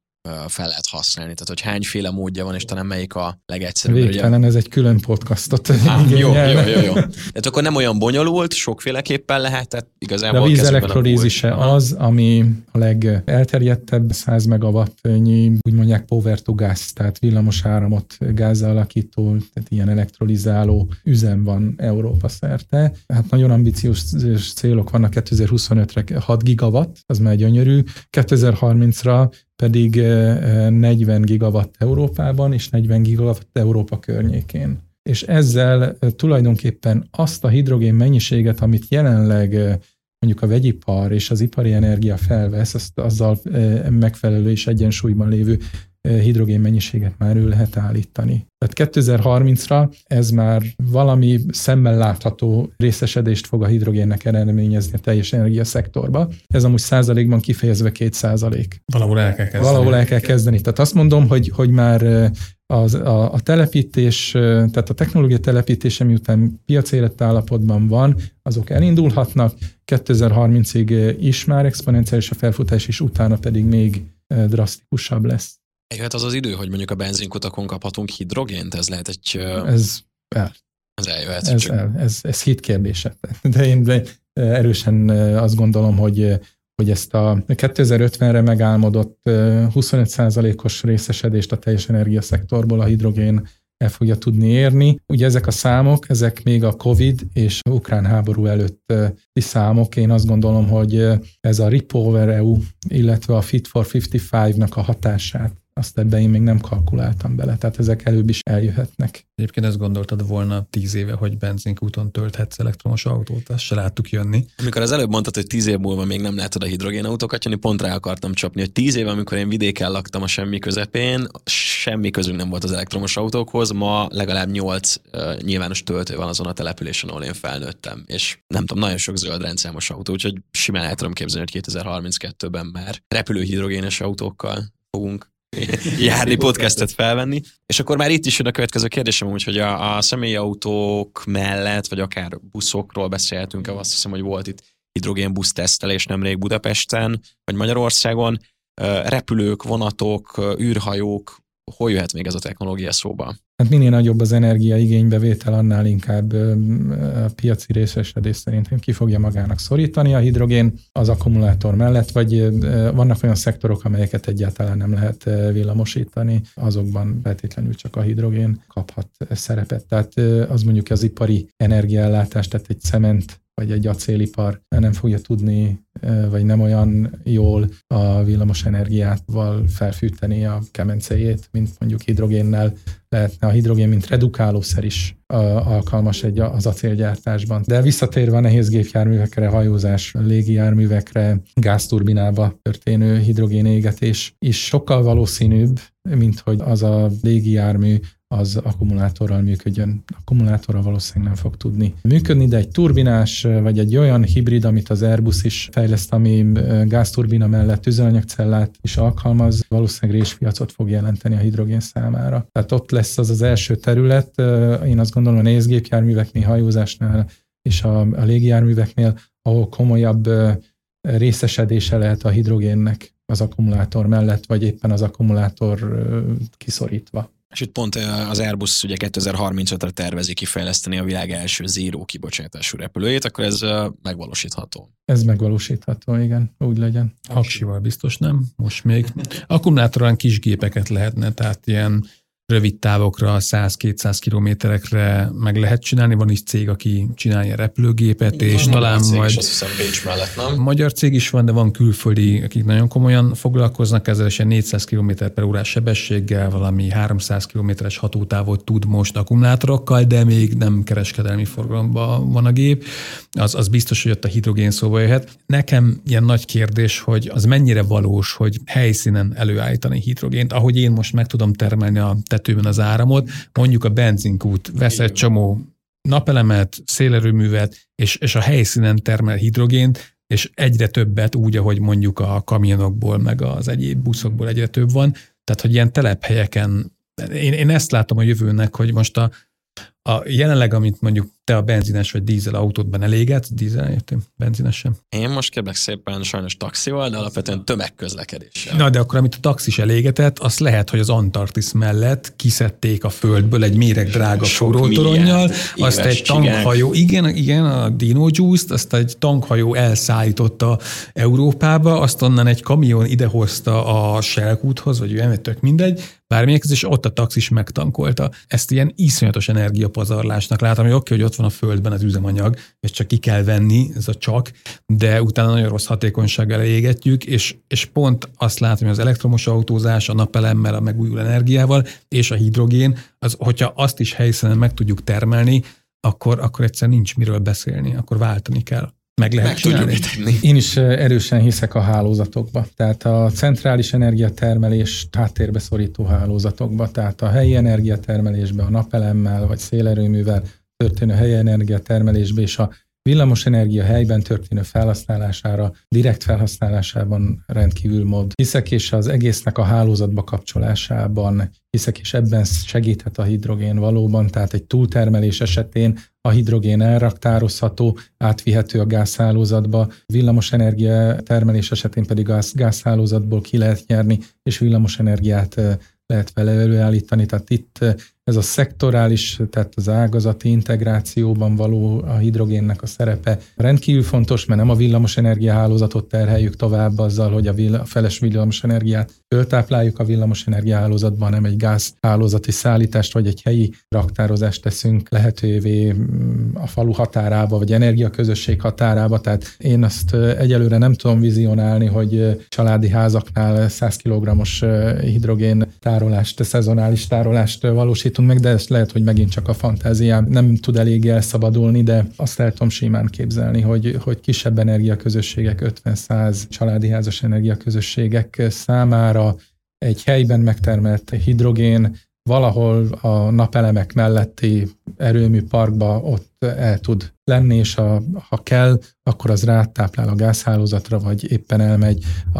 fel lehet használni. Tehát, hogy hányféle módja van, és talán melyik a legegyszerűbb. Végtelen, ugye? ez egy külön podcastot. Ah, jó, jó, jó, jó. Tehát akkor nem olyan bonyolult, sokféleképpen lehet, tehát igazából De a víz elektrolízise az, ami a legelterjedtebb 100 megawattnyi, úgy mondják power to gas, tehát villamos áramot gázzalakító, tehát ilyen elektrolizáló üzem van Európa szerte. Hát nagyon ambiciózus célok vannak 2025-re 6 gigawatt, az már gyönyörű. 2030-ra pedig 40 gigawatt Európában és 40 gigawatt Európa környékén. És ezzel tulajdonképpen azt a hidrogén mennyiséget, amit jelenleg mondjuk a vegyipar és az ipari energia felvesz, azt azzal megfelelő és egyensúlyban lévő hidrogén mennyiséget már ő lehet állítani. Tehát 2030-ra ez már valami szemmel látható részesedést fog a hidrogénnek eredményezni a teljes energiaszektorba. Ez amúgy százalékban kifejezve két százalék. Valahol el kell kezdeni. Valahol el kell kezdeni. Tehát azt mondom, hogy, hogy már az, a, a telepítés, tehát a technológia telepítése, miután piac állapotban van, azok elindulhatnak, 2030-ig is már exponenciális a felfutás, és utána pedig még drasztikusabb lesz. Jöhet az az idő, hogy mondjuk a benzinkutakon kaphatunk hidrogént? Ez lehet egy... Ez el. Ez eljöhet. Ez, csak... el. ez, ez hit kérdése. De én de erősen azt gondolom, hogy hogy ezt a 2050-re megálmodott 25%-os részesedést a teljes energiaszektorból a hidrogén el fogja tudni érni. Ugye ezek a számok, ezek még a COVID és a ukrán háború előtti számok. Én azt gondolom, hogy ez a Repower EU, illetve a Fit for 55-nak a hatását azt ebben én még nem kalkuláltam bele, tehát ezek előbb is eljöhetnek. Egyébként ezt gondoltad volna tíz éve, hogy benzinkúton tölthetsz elektromos autót, ezt se láttuk jönni. Amikor az előbb mondtad, hogy tíz év múlva még nem látod a hidrogénautókat jönni, pont rá akartam csapni, hogy tíz éve, amikor én vidéken laktam a semmi közepén, semmi közünk nem volt az elektromos autókhoz, ma legalább nyolc uh, nyilvános töltő van azon a településen, ahol én felnőttem, és nem tudom, nagyon sok zöld rendszámos autó, úgyhogy simán el tudom képzelni, hogy 2032-ben már repülő hidrogénes autókkal fogunk járni, podcastet felvenni. És akkor már itt is jön a következő kérdésem, úgyhogy a, a személyautók mellett, vagy akár buszokról beszélhetünk, azt hiszem, hogy volt itt hidrogénbusz tesztelés nemrég Budapesten, vagy Magyarországon. Repülők, vonatok, űrhajók, hol jöhet még ez a technológia szóba? Hát minél nagyobb az energiaigénybevétel, annál inkább a piaci részesedés szerintem ki fogja magának szorítani a hidrogén az akkumulátor mellett, vagy vannak olyan szektorok, amelyeket egyáltalán nem lehet villamosítani, azokban feltétlenül csak a hidrogén kaphat szerepet. Tehát az mondjuk az ipari energiaellátás, tehát egy cement vagy egy acélipar nem fogja tudni, vagy nem olyan jól a villamos energiával felfűteni a kemencéjét, mint mondjuk hidrogénnel lehetne a hidrogén, mint redukálószer is alkalmas egy az acélgyártásban. De visszatérve a nehéz gépjárművekre, hajózás, légijárművekre, gázturbinába történő hidrogénégetés is sokkal valószínűbb, mint hogy az a légijármű az akkumulátorral működjön. Akkumulátorral valószínűleg nem fog tudni működni, de egy turbinás, vagy egy olyan hibrid, amit az Airbus is fejleszt, ami gázturbina mellett üzemanyagcellát is alkalmaz, valószínűleg réspiacot fog jelenteni a hidrogén számára. Tehát ott lesz az az első terület. Én azt gondolom a nézgépjárműveknél, hajózásnál és a, a légijárműveknél, ahol komolyabb részesedése lehet a hidrogénnek az akkumulátor mellett, vagy éppen az akkumulátor kiszorítva. És itt pont az Airbus ugye 2035-re tervezi kifejleszteni a világ első zéró kibocsátású repülőjét, akkor ez megvalósítható. Ez megvalósítható, igen, úgy legyen. Aksival biztos nem, most még. Akkumulátorán kis gépeket lehetne, tehát ilyen rövid távokra, 100-200 kilométerekre meg lehet csinálni. Van is cég, aki csinálja repülőgépet, Igen, és talán cég majd... Is, azt hiszem Bécs mellett, nem? Magyar cég is van, de van külföldi, akik nagyon komolyan foglalkoznak ezzel, és 400 km per órás sebességgel, valami 300 kilométeres hatótávot tud most akkumulátorokkal, de még nem kereskedelmi forgalomban van a gép. Az, az biztos, hogy ott a hidrogén szóba jöhet. Nekem ilyen nagy kérdés, hogy az mennyire valós, hogy helyszínen előállítani hidrogént, ahogy én most meg tudom termelni a tetőben az áramot, mondjuk a benzinkút vesz egy csomó napelemet, szélerőművet, és, és a helyszínen termel hidrogént, és egyre többet úgy, ahogy mondjuk a kamionokból, meg az egyéb buszokból egyre több van. Tehát, hogy ilyen telephelyeken, én, én ezt látom a jövőnek, hogy most a, a jelenleg, amit mondjuk te a benzines vagy dízel autódban elégetsz, dízel értem, benzines sem. Én most kérlek szépen sajnos taxival, de alapvetően tömegközlekedéssel. Na, de akkor amit a taxis elégetett, az lehet, hogy az Antarktisz mellett kiszedték a földből egy méreg drága forrótoronnyal, azt egy tankhajó, igen, igen, a Dino Juice-t, azt egy tankhajó elszállította Európába, azt onnan egy kamion idehozta a Selkúthoz, vagy olyan, tök mindegy, bármilyen, és ott a taxis megtankolta. Ezt ilyen iszonyatos energiapazarlásnak látom, hogy oké, hogy ott van a földben az üzemanyag, és csak ki kell venni, ez a csak, de utána nagyon rossz hatékonysággal égetjük, és, és pont azt látom, hogy az elektromos autózás, a napelemmel, a megújuló energiával, és a hidrogén, az, hogyha azt is helyszínen meg tudjuk termelni, akkor, akkor egyszer nincs miről beszélni, akkor váltani kell meg lehet meg csinálni. Tenni. Én is erősen hiszek a hálózatokba, tehát a centrális energiatermelés háttérbe szorító hálózatokba, tehát a helyi energiatermelésbe, a napelemmel vagy szélerőművel történő helyi energiatermelésbe és a villamos energia helyben történő felhasználására, direkt felhasználásában rendkívül mód. Hiszek, és az egésznek a hálózatba kapcsolásában. Hiszek, és ebben segíthet a hidrogén valóban, tehát egy túltermelés esetén a hidrogén elraktározható, átvihető a gázhálózatba, villamos energia termelés esetén pedig a gázhálózatból ki lehet nyerni, és villamos energiát lehet vele előállítani. Tehát itt ez a szektorális, tehát az ágazati integrációban való a hidrogénnek a szerepe rendkívül fontos, mert nem a villamos energiahálózatot terheljük tovább azzal, hogy a, vill- a feles villamos energiát föltápláljuk a villamos energiahálózatban, hanem egy gázhálózati szállítást vagy egy helyi raktározást teszünk lehetővé mm, a falu határába, vagy energiaközösség határába. Tehát én azt egyelőre nem tudom vizionálni, hogy családi házaknál 100 kg-os hidrogén tárolást, szezonális tárolást valósít valósítunk meg, de ezt lehet, hogy megint csak a fantáziám nem tud elég elszabadulni, de azt el tudom simán képzelni, hogy, hogy kisebb energiaközösségek, 50-100 családi házas energiaközösségek számára egy helyben megtermelt hidrogén valahol a napelemek melletti erőmű parkba ott el tud lenni, és a, ha kell, akkor az rátáplál a gázhálózatra, vagy éppen elmegy a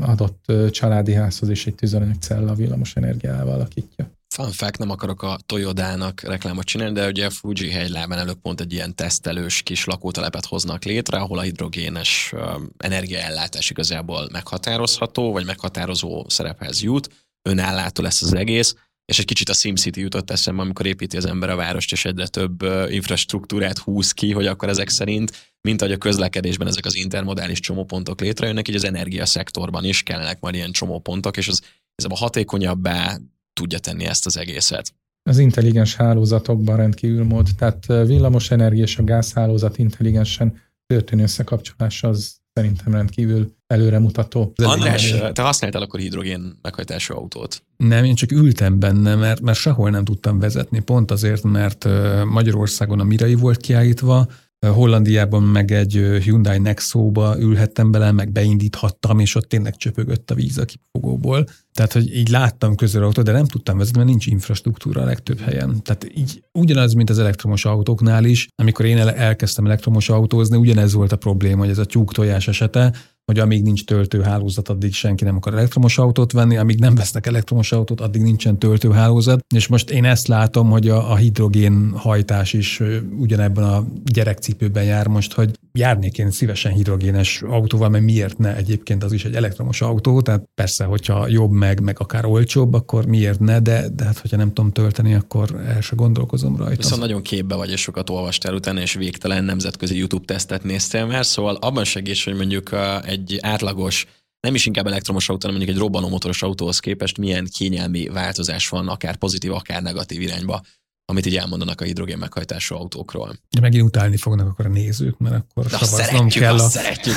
adott családi házhoz, és egy tüzelőanyagcella villamos energiával alakítja. Fun fact, nem akarok a Toyodának reklámot csinálni, de ugye a Fuji hegylában előtt pont egy ilyen tesztelős kis lakótelepet hoznak létre, ahol a hidrogénes energiaellátás igazából meghatározható, vagy meghatározó szerephez jut, önállátó lesz az egész, és egy kicsit a SimCity jutott eszembe, amikor építi az ember a várost, és egyre több infrastruktúrát húz ki, hogy akkor ezek szerint, mint ahogy a közlekedésben ezek az intermodális csomópontok létrejönnek, így az energiaszektorban is kellenek majd ilyen csomópontok, és az ez a hatékonyabbá, tudja tenni ezt az egészet. Az intelligens hálózatokban rendkívül mód, tehát villamos energia és a gázhálózat intelligensen történő összekapcsolása az szerintem rendkívül előremutató. András, te használtál akkor hidrogén meghajtású autót? Nem, én csak ültem benne, mert, mert sehol nem tudtam vezetni, pont azért, mert Magyarországon a Mirai volt kiállítva, Hollandiában meg egy Hyundai Nexo-ba ülhettem bele, meg beindíthattam, és ott tényleg csöpögött a víz a kipufogóból. Tehát, hogy így láttam autó, de nem tudtam vezetni, mert nincs infrastruktúra a legtöbb helyen. Tehát így ugyanaz, mint az elektromos autóknál is, amikor én elkezdtem elektromos autózni, ugyanez volt a probléma, hogy ez a tyúk tojás esete, hogy amíg nincs töltőhálózat, addig senki nem akar elektromos autót venni, amíg nem vesznek elektromos autót, addig nincsen töltőhálózat. És most én ezt látom, hogy a, a hidrogén hajtás is ugyanebben a gyerekcipőben jár most, hogy járnék én szívesen hidrogénes autóval, mert miért ne egyébként az is egy elektromos autó, tehát persze, hogyha jobb meg, meg akár olcsóbb, akkor miért ne, de, de hát hogyha nem tudom tölteni, akkor el se gondolkozom rajta. Viszont nagyon képbe vagy, és sokat olvastál utána, és végtelen nemzetközi YouTube tesztet néztél már, szóval abban segíts, hogy mondjuk egy átlagos nem is inkább elektromos autó, hanem mondjuk egy robbanómotoros autóhoz képest milyen kényelmi változás van, akár pozitív, akár negatív irányba amit így elmondanak a hidrogén meghajtású autókról. Ja, megint utálni fognak akkor a nézők, mert akkor De savaznom kell, a, szeretjük,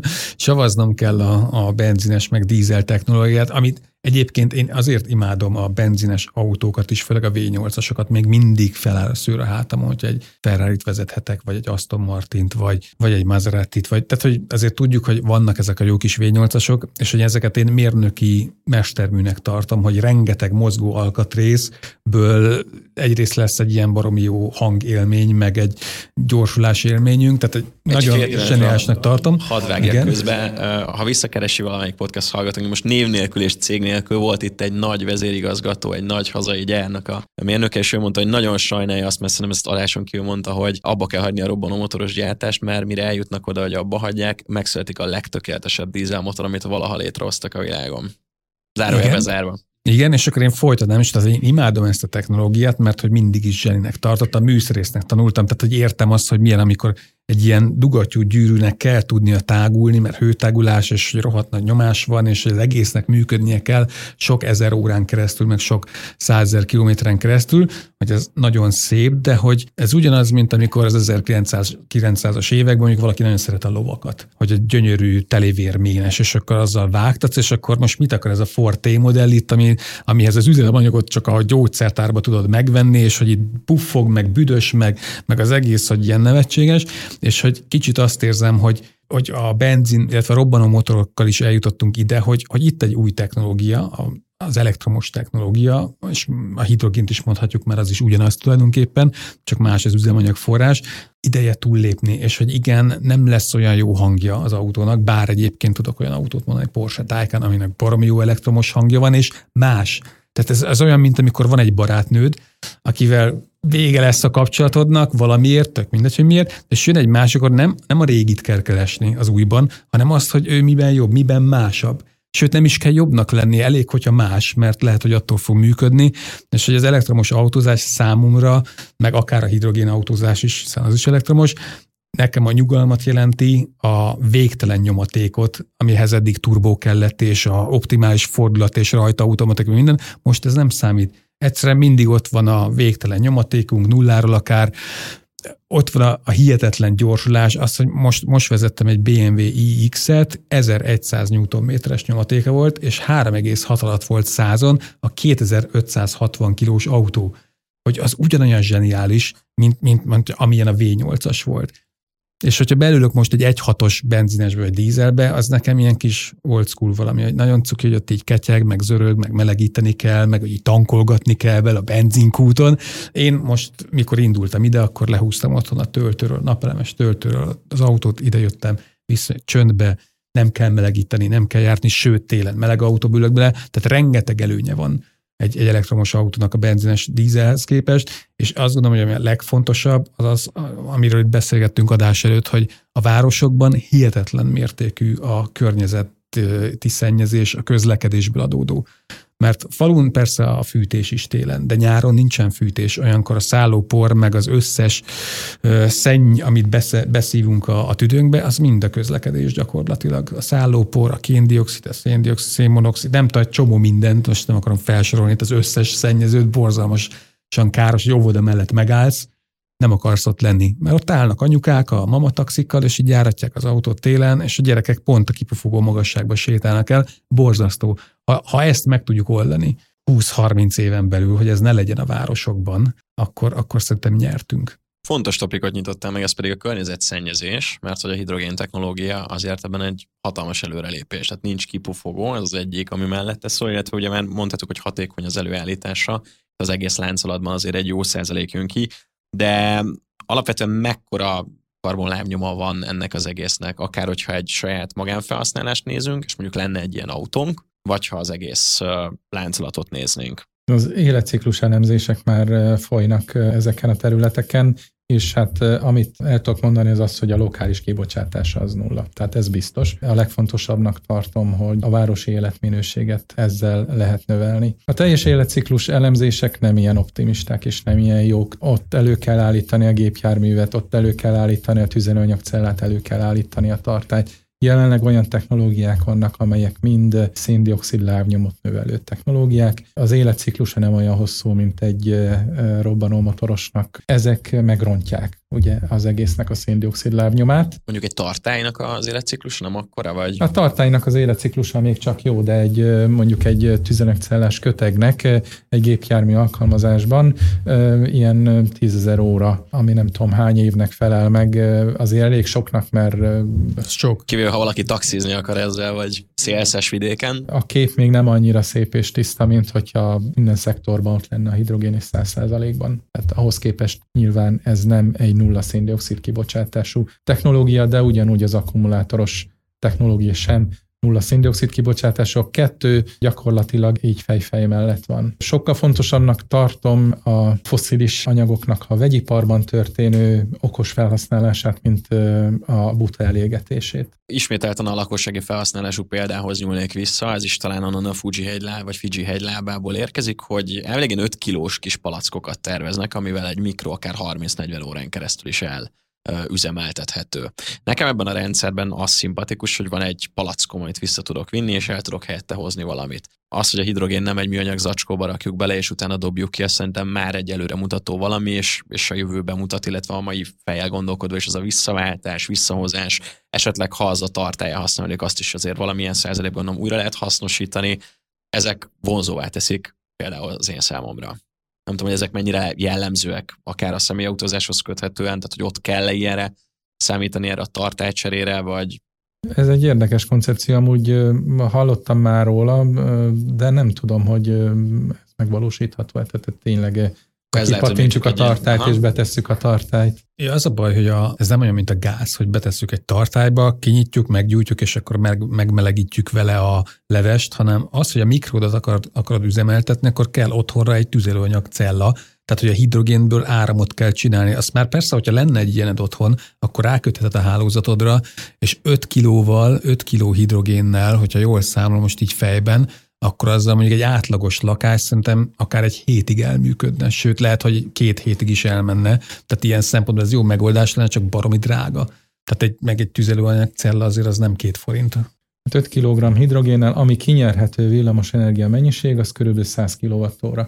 savaznom kell a, a benzines meg dízel technológiát, amit Egyébként én azért imádom a benzines autókat is, főleg a V8-asokat, még mindig feláll a szőr a hátamon, hogy egy ferrari vezethetek, vagy egy Aston Martint, vagy, vagy egy Maserati-t, vagy, tehát hogy azért tudjuk, hogy vannak ezek a jó kis V8-asok, és hogy ezeket én mérnöki mesterműnek tartom, hogy rengeteg mozgó alkatrészből egyrészt lesz egy ilyen baromi jó hangélmény, meg egy gyorsulás élményünk, tehát egy, egy nagyon zseniálisnak tartom. Hadd közben, ha visszakeresi valamelyik podcast hallgatónk, most név nélkül és cég nélkül volt itt egy nagy vezérigazgató, egy nagy hazai gyárnak a mérnöke, és ő mondta, hogy nagyon sajnálja azt, mert szerintem ezt adáson kívül mondta, hogy abba kell hagyni a robbanó motoros gyártást, mert mire eljutnak oda, hogy abba hagyják, megszületik a legtökéletesebb dízelmotor, amit valaha létrehoztak a világon. Zárójelbe zárva. Igen, és akkor én folytatnám, és tehát én imádom ezt a technológiát, mert hogy mindig is zseninek tartottam, műszerésznek tanultam, tehát hogy értem azt, hogy milyen, amikor egy ilyen dugattyú gyűrűnek kell tudnia tágulni, mert hőtágulás és rohadt nagy nyomás van, és az egésznek működnie kell sok ezer órán keresztül, meg sok százezer kilométeren keresztül, hogy ez nagyon szép, de hogy ez ugyanaz, mint amikor az 1900-as években mondjuk valaki nagyon szeret a lovakat, hogy egy gyönyörű televérménes, és akkor azzal vágtatsz, és akkor most mit akar ez a Ford T modell itt, ami, amihez az üzenemanyagot csak a gyógyszertárba tudod megvenni, és hogy itt puffog, meg büdös, meg, meg az egész, hogy ilyen nevetséges, és hogy kicsit azt érzem, hogy hogy a benzin, illetve a robbanó motorokkal is eljutottunk ide, hogy, hogy itt egy új technológia, az elektromos technológia, és a hidrogént is mondhatjuk, mert az is ugyanaz tulajdonképpen, csak más az üzemanyag forrás, ideje túllépni, és hogy igen, nem lesz olyan jó hangja az autónak, bár egyébként tudok olyan autót mondani, Porsche Taycan, aminek baromi jó elektromos hangja van, és más. Tehát ez, ez olyan, mint amikor van egy barátnőd, akivel vége lesz a kapcsolatodnak valamiért, tök mindegy, hogy miért, és jön egy másik, akkor nem, nem a régit kell keresni az újban, hanem azt, hogy ő miben jobb, miben másabb. Sőt, nem is kell jobbnak lenni, elég, hogyha más, mert lehet, hogy attól fog működni, és hogy az elektromos autózás számomra, meg akár a hidrogén autózás is, hiszen az is elektromos, nekem a nyugalmat jelenti a végtelen nyomatékot, amihez eddig turbó kellett, és a optimális fordulat, és rajta automatik, minden. Most ez nem számít egyszerűen mindig ott van a végtelen nyomatékunk, nulláról akár, ott van a, a hihetetlen gyorsulás, azt, hogy most, most vezettem egy BMW iX-et, 1100 Nm-es nyomatéka volt, és 3,6 alatt volt százon a 2560 kilós autó. Hogy az ugyanolyan zseniális, mint, mint, mint amilyen a V8-as volt. És hogyha belülök most egy 1.6-os benzinesbe vagy dízelbe, az nekem ilyen kis old school valami, hogy nagyon cuki, hogy ott így ketyeg, meg zörög, meg melegíteni kell, meg így tankolgatni kell vele a benzinkúton. Én most, mikor indultam ide, akkor lehúztam otthon a töltőről, napelemes töltőről, az autót idejöttem, vissza csöndbe, nem kell melegíteni, nem kell járni, sőt télen meleg autóba ülök bele, tehát rengeteg előnye van egy, egy elektromos autónak a benzines dízelhez képest, és azt gondolom, hogy a legfontosabb, az az, amiről itt beszélgettünk adás előtt, hogy a városokban hihetetlen mértékű a környezeti szennyezés a közlekedésből adódó mert falun persze a fűtés is télen, de nyáron nincsen fűtés, olyankor a szállópor, meg az összes szenny, amit beszívunk a, a tüdőnkbe, az mind a közlekedés gyakorlatilag. A szállópor, a kéndioxid, a széndioxid, szénmonoxid, nem tudom, csomó mindent, most nem akarom felsorolni, itt az összes szennyezőt borzalmasan káros, hogy óvoda mellett megállsz, nem akarsz ott lenni. Mert ott állnak anyukák a mamataxikkal, és így járatják az autót télen, és a gyerekek pont a kipufogó magasságba sétálnak el. Borzasztó. Ha, ha ezt meg tudjuk oldani 20-30 éven belül, hogy ez ne legyen a városokban, akkor, akkor szerintem nyertünk. Fontos topikot nyitottál meg, ez pedig a környezetszennyezés, mert hogy a hidrogén technológia azért ebben egy hatalmas előrelépés, tehát nincs kipufogó, ez az egyik, ami mellette szól, illetve ugye már mondhatjuk, hogy hatékony az előállítása, az egész láncolatban azért egy jó százalék jön ki, de alapvetően mekkora karbonlábnyoma van ennek az egésznek, akár hogyha egy saját magánfelhasználást nézünk, és mondjuk lenne egy ilyen autónk, vagy ha az egész láncolatot néznénk. Az életciklus elemzések már folynak ezeken a területeken, és hát amit el tudok mondani, az az, hogy a lokális kibocsátása az nulla. Tehát ez biztos. A legfontosabbnak tartom, hogy a városi életminőséget ezzel lehet növelni. A teljes életciklus elemzések nem ilyen optimisták és nem ilyen jók. Ott elő kell állítani a gépjárművet, ott elő kell állítani a tüzelőanyagcellát, elő kell állítani a tartályt. Jelenleg olyan technológiák vannak, amelyek mind széndiokszid lábnyomot növelő technológiák. Az életciklusa nem olyan hosszú, mint egy robbanómotorosnak. Ezek megrontják ugye az egésznek a széndiokszid lábnyomát. Mondjuk egy tartálynak az életciklusa nem akkora, vagy? A tartálynak az életciklusa még csak jó, de egy mondjuk egy tüzelőanyagcellás kötegnek egy gépjármű alkalmazásban ilyen tízezer óra, ami nem tudom hány évnek felel meg, azért elég soknak, mert ez sok. Kivéve, ha valaki taxizni akar ezzel, vagy szélszes vidéken. A kép még nem annyira szép és tiszta, mint hogyha minden szektorban ott lenne a hidrogén és száz százalékban. Tehát ahhoz képest nyilván ez nem egy nulla széndiokszid kibocsátású technológia, de ugyanúgy az akkumulátoros technológia sem nulla széndiokszid kibocsátások, kettő gyakorlatilag így fejfej mellett van. Sokkal fontosabbnak tartom a foszilis anyagoknak a vegyiparban történő okos felhasználását, mint a buta elégetését. Ismételten a lakossági felhasználású példához nyúlnék vissza, ez is talán onnan a Fuji hegyláb vagy Fiji hegylábából érkezik, hogy elvégén 5 kilós kis palackokat terveznek, amivel egy mikro akár 30-40 órán keresztül is el üzemeltethető. Nekem ebben a rendszerben az szimpatikus, hogy van egy palackom, amit vissza tudok vinni, és el tudok helyette hozni valamit. Az, hogy a hidrogén nem egy műanyag zacskóba rakjuk bele, és utána dobjuk ki, azt szerintem már egy előre mutató valami, és, és a jövőben mutat, illetve a mai fejjel gondolkodva, és az a visszaváltás, visszahozás, esetleg ha az a tartálya használjuk, azt is azért valamilyen százalékban újra lehet hasznosítani. Ezek vonzóvá teszik például az én számomra nem tudom, hogy ezek mennyire jellemzőek, akár a személyautózáshoz köthetően, tehát hogy ott kell-e ilyenre számítani erre a tartálycserére, vagy ez egy érdekes koncepció, amúgy hallottam már róla, de nem tudom, hogy ez megvalósítható, tehát tényleg Kipattintsuk a tartályt, és betesszük a tartályt. Ja, az a baj, hogy a, ez nem olyan, mint a gáz, hogy betesszük egy tartályba, kinyitjuk, meggyújtjuk, és akkor meg, megmelegítjük vele a levest, hanem az, hogy a mikródat akar, akarod üzemeltetni, akkor kell otthonra egy tüzelőanyag cella, tehát, hogy a hidrogénből áramot kell csinálni. Azt már persze, hogyha lenne egy ilyened otthon, akkor rákötheted a hálózatodra, és 5 kilóval, 5 kiló hidrogénnel, hogyha jól számolom most így fejben, akkor azzal mondjuk egy átlagos lakás szerintem akár egy hétig elműködne, sőt lehet, hogy két hétig is elmenne. Tehát ilyen szempontból ez jó megoldás lenne, csak baromi drága. Tehát egy, meg egy tüzelőanyag cella azért az nem két forint. 5 kg hidrogénnel, ami kinyerhető villamos energia mennyiség, az körülbelül 100 kWh.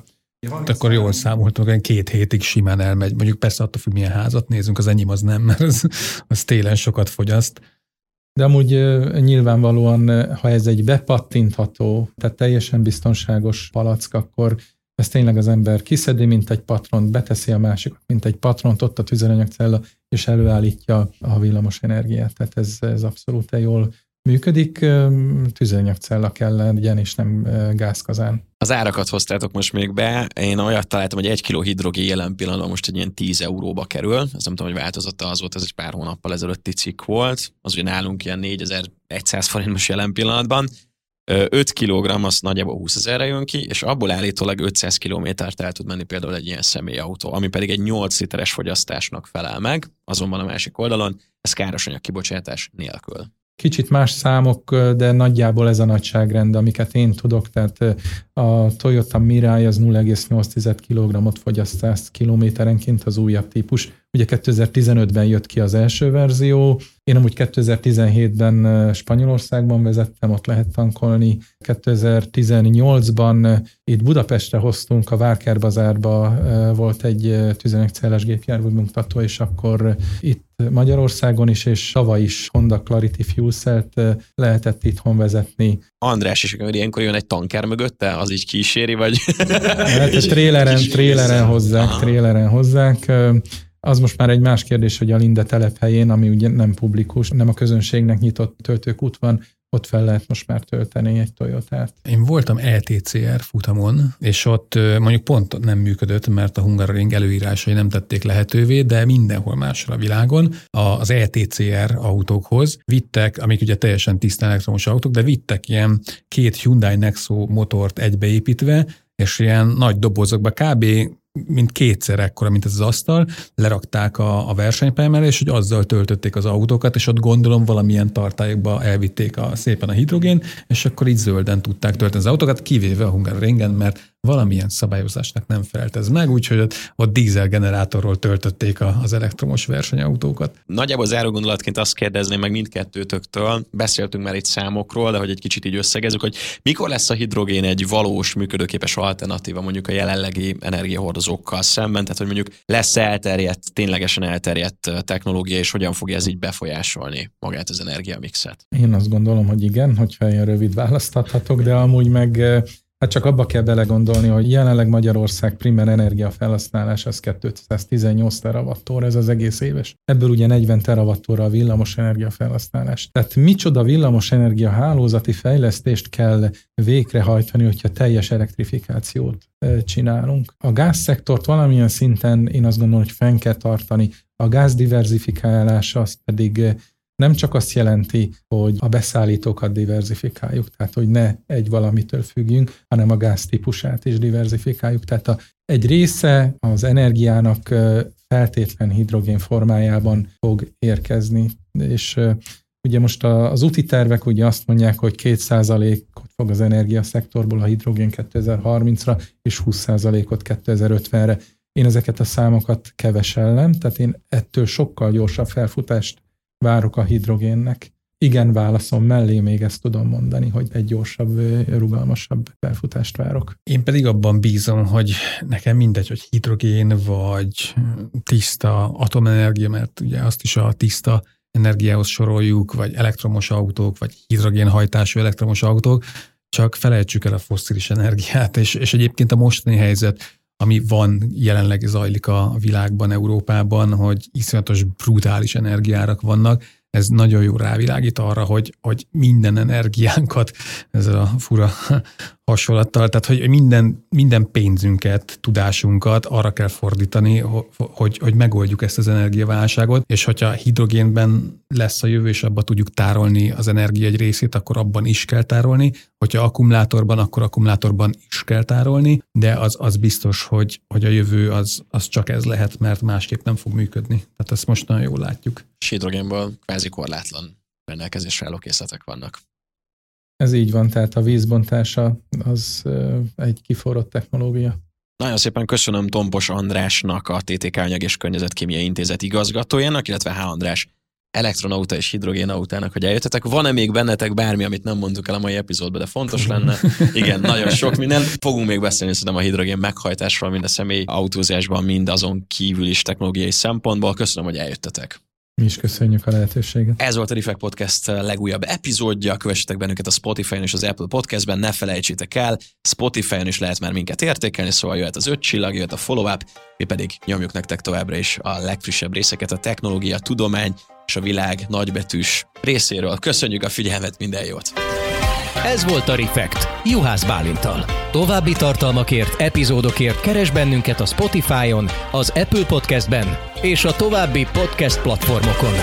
Hát akkor jól számoltunk, hogy két hétig simán elmegy. Mondjuk persze attól függ, milyen házat nézünk, az enyém az nem, mert az, az télen sokat fogyaszt. De amúgy nyilvánvalóan, ha ez egy bepattintható, tehát teljesen biztonságos palack, akkor ez tényleg az ember kiszedi, mint egy patront, beteszi a másikat, mint egy patront, ott a tüzelőanyagcella, és előállítja a villamos energiát. Tehát ez, ez abszolút jól működik, tüzelőanyagcella kell legyen, és nem gázkazán. Az árakat hoztátok most még be. Én olyat találtam, hogy egy kiló hidrogén jelen pillanatban most egy ilyen 10 euróba kerül. Ez nem tudom, hogy változott az volt, ez egy pár hónappal ezelőtti cikk volt. Az, hogy nálunk ilyen 4100 forint most jelen pillanatban. 5 kg az nagyjából 20 ezerre jön ki, és abból állítólag 500 kilométert el tud menni például egy ilyen személyautó, ami pedig egy 8 literes fogyasztásnak felel meg, azonban a másik oldalon ez káros anyag kibocsátás nélkül. Kicsit más számok, de nagyjából ez a nagyságrend, amiket én tudok, tehát a Toyota Mirai az 0,8 kg-ot fogyaszt 100 kilométerenként az újabb típus. Ugye 2015-ben jött ki az első verzió, én amúgy 2017-ben Spanyolországban vezettem, ott lehet tankolni. 2018-ban itt Budapestre hoztunk, a Várker bazárba volt egy tüzelőanyagcelles gépjármű mutató, és akkor itt Magyarországon is, és Sava is Honda Clarity Fuel Cell-t lehetett itthon vezetni. András is ilyenkor jön egy tanker mögötte, az így kíséri, vagy? Hát tréleren, tréleren hozzák, tréleren hozzák. Az most már egy más kérdés, hogy a Linde telephelyén, ami ugye nem publikus, nem a közönségnek nyitott töltőkút van, ott fel lehet most már tölteni egy Toyotát. Én voltam LTCR futamon, és ott mondjuk pont nem működött, mert a Hungaroring előírásai nem tették lehetővé, de mindenhol másra a világon az LTCR autókhoz vittek, amik ugye teljesen tisztán elektromos autók, de vittek ilyen két Hyundai Nexo motort egybeépítve, és ilyen nagy dobozokba kb mint kétszer ekkora, mint ez az asztal, lerakták a, a versenypályán és hogy azzal töltötték az autókat, és ott gondolom valamilyen tartályokba elvitték a, szépen a hidrogén, és akkor így zölden tudták tölteni az autókat, kivéve a Hungaroringen, mert valamilyen szabályozásnak nem felelt ez meg, úgyhogy ott, ott dízelgenerátorról töltötték a, az elektromos versenyautókat. Nagyjából záró gondolatként azt kérdezném meg mindkettőtöktől, beszéltünk már itt számokról, de hogy egy kicsit így összegezzük, hogy mikor lesz a hidrogén egy valós, működőképes alternatíva mondjuk a jelenlegi energiahordozókkal szemben, tehát hogy mondjuk lesz elterjedt, ténylegesen elterjedt technológia, és hogyan fogja ez így befolyásolni magát az energiamixet? Én azt gondolom, hogy igen, hogyha ilyen rövid választathatok, de amúgy meg Hát csak abba kell belegondolni, hogy jelenleg Magyarország primer energiafelhasználás az 218 terawattóra, ez az egész éves. Ebből ugye 40 terawattóra a villamos energiafelhasználás. Tehát micsoda villamos energia hálózati fejlesztést kell végrehajtani, hogyha teljes elektrifikációt csinálunk. A gázszektort valamilyen szinten én azt gondolom, hogy fenn kell tartani. A gáz diverzifikálása az pedig nem csak azt jelenti, hogy a beszállítókat diversifikáljuk, tehát hogy ne egy valamitől függjünk, hanem a gáz is diversifikáljuk. Tehát a, egy része az energiának feltétlen hidrogén formájában fog érkezni, és Ugye most az úti tervek ugye azt mondják, hogy 2%-ot fog az energiaszektorból a hidrogén 2030-ra, és 20%-ot 2050-re. Én ezeket a számokat kevesellem, tehát én ettől sokkal gyorsabb felfutást várok a hidrogénnek. Igen, válaszom mellé még ezt tudom mondani, hogy egy gyorsabb, rugalmasabb felfutást várok. Én pedig abban bízom, hogy nekem mindegy, hogy hidrogén vagy tiszta atomenergia, mert ugye azt is a tiszta energiához soroljuk, vagy elektromos autók, vagy hidrogénhajtású elektromos autók, csak felejtsük el a fosszilis energiát, és, és egyébként a mostani helyzet, ami van, jelenleg zajlik a világban, Európában, hogy iszonyatos brutális energiárak vannak, ez nagyon jó rávilágít arra, hogy, hogy minden energiánkat, ezzel a fura hasonlattal, tehát hogy minden, minden pénzünket, tudásunkat arra kell fordítani, hogy, hogy megoldjuk ezt az energiaválságot, és hogyha hidrogénben lesz a jövő, és abban tudjuk tárolni az energia egy részét, akkor abban is kell tárolni, hogyha akkumulátorban, akkor akkumulátorban is kell tárolni, de az, az biztos, hogy, hogy a jövő az, az csak ez lehet, mert másképp nem fog működni. Tehát ezt most nagyon jól látjuk. És hidrogénből kvázi korlátlan rendelkezésre álló készletek vannak. Ez így van, tehát a vízbontása az egy kiforrott technológia. Nagyon szépen köszönöm Tompos Andrásnak, a TTK Anyag és Környezetkémiai Intézet igazgatójának, illetve H. András elektronauta és hidrogénautának, hogy eljöttetek. Van-e még bennetek bármi, amit nem mondtuk el a mai epizódban, de fontos lenne? Igen, nagyon sok minden. Fogunk még beszélni szerintem a hidrogén meghajtásról, mind a személy autózásban, mind azon kívül is technológiai szempontból. Köszönöm, hogy eljöttetek. Mi is köszönjük a lehetőséget. Ez volt a Refek Podcast legújabb epizódja. Kövessetek bennünket a Spotify-on és az Apple Podcastben, ne felejtsétek el, Spotify-on is lehet már minket értékelni, szóval jöhet az öt csillag, jöhet a follow-up, mi pedig nyomjuk nektek továbbra is a legfrissebb részeket, a technológia, a tudomány és a világ nagybetűs részéről. Köszönjük a figyelmet, minden jót! Ez volt a Refekt, Juhász Bálintal. További tartalmakért, epizódokért keres bennünket a Spotify-on, az Apple Podcast-ben és a további podcast platformokon.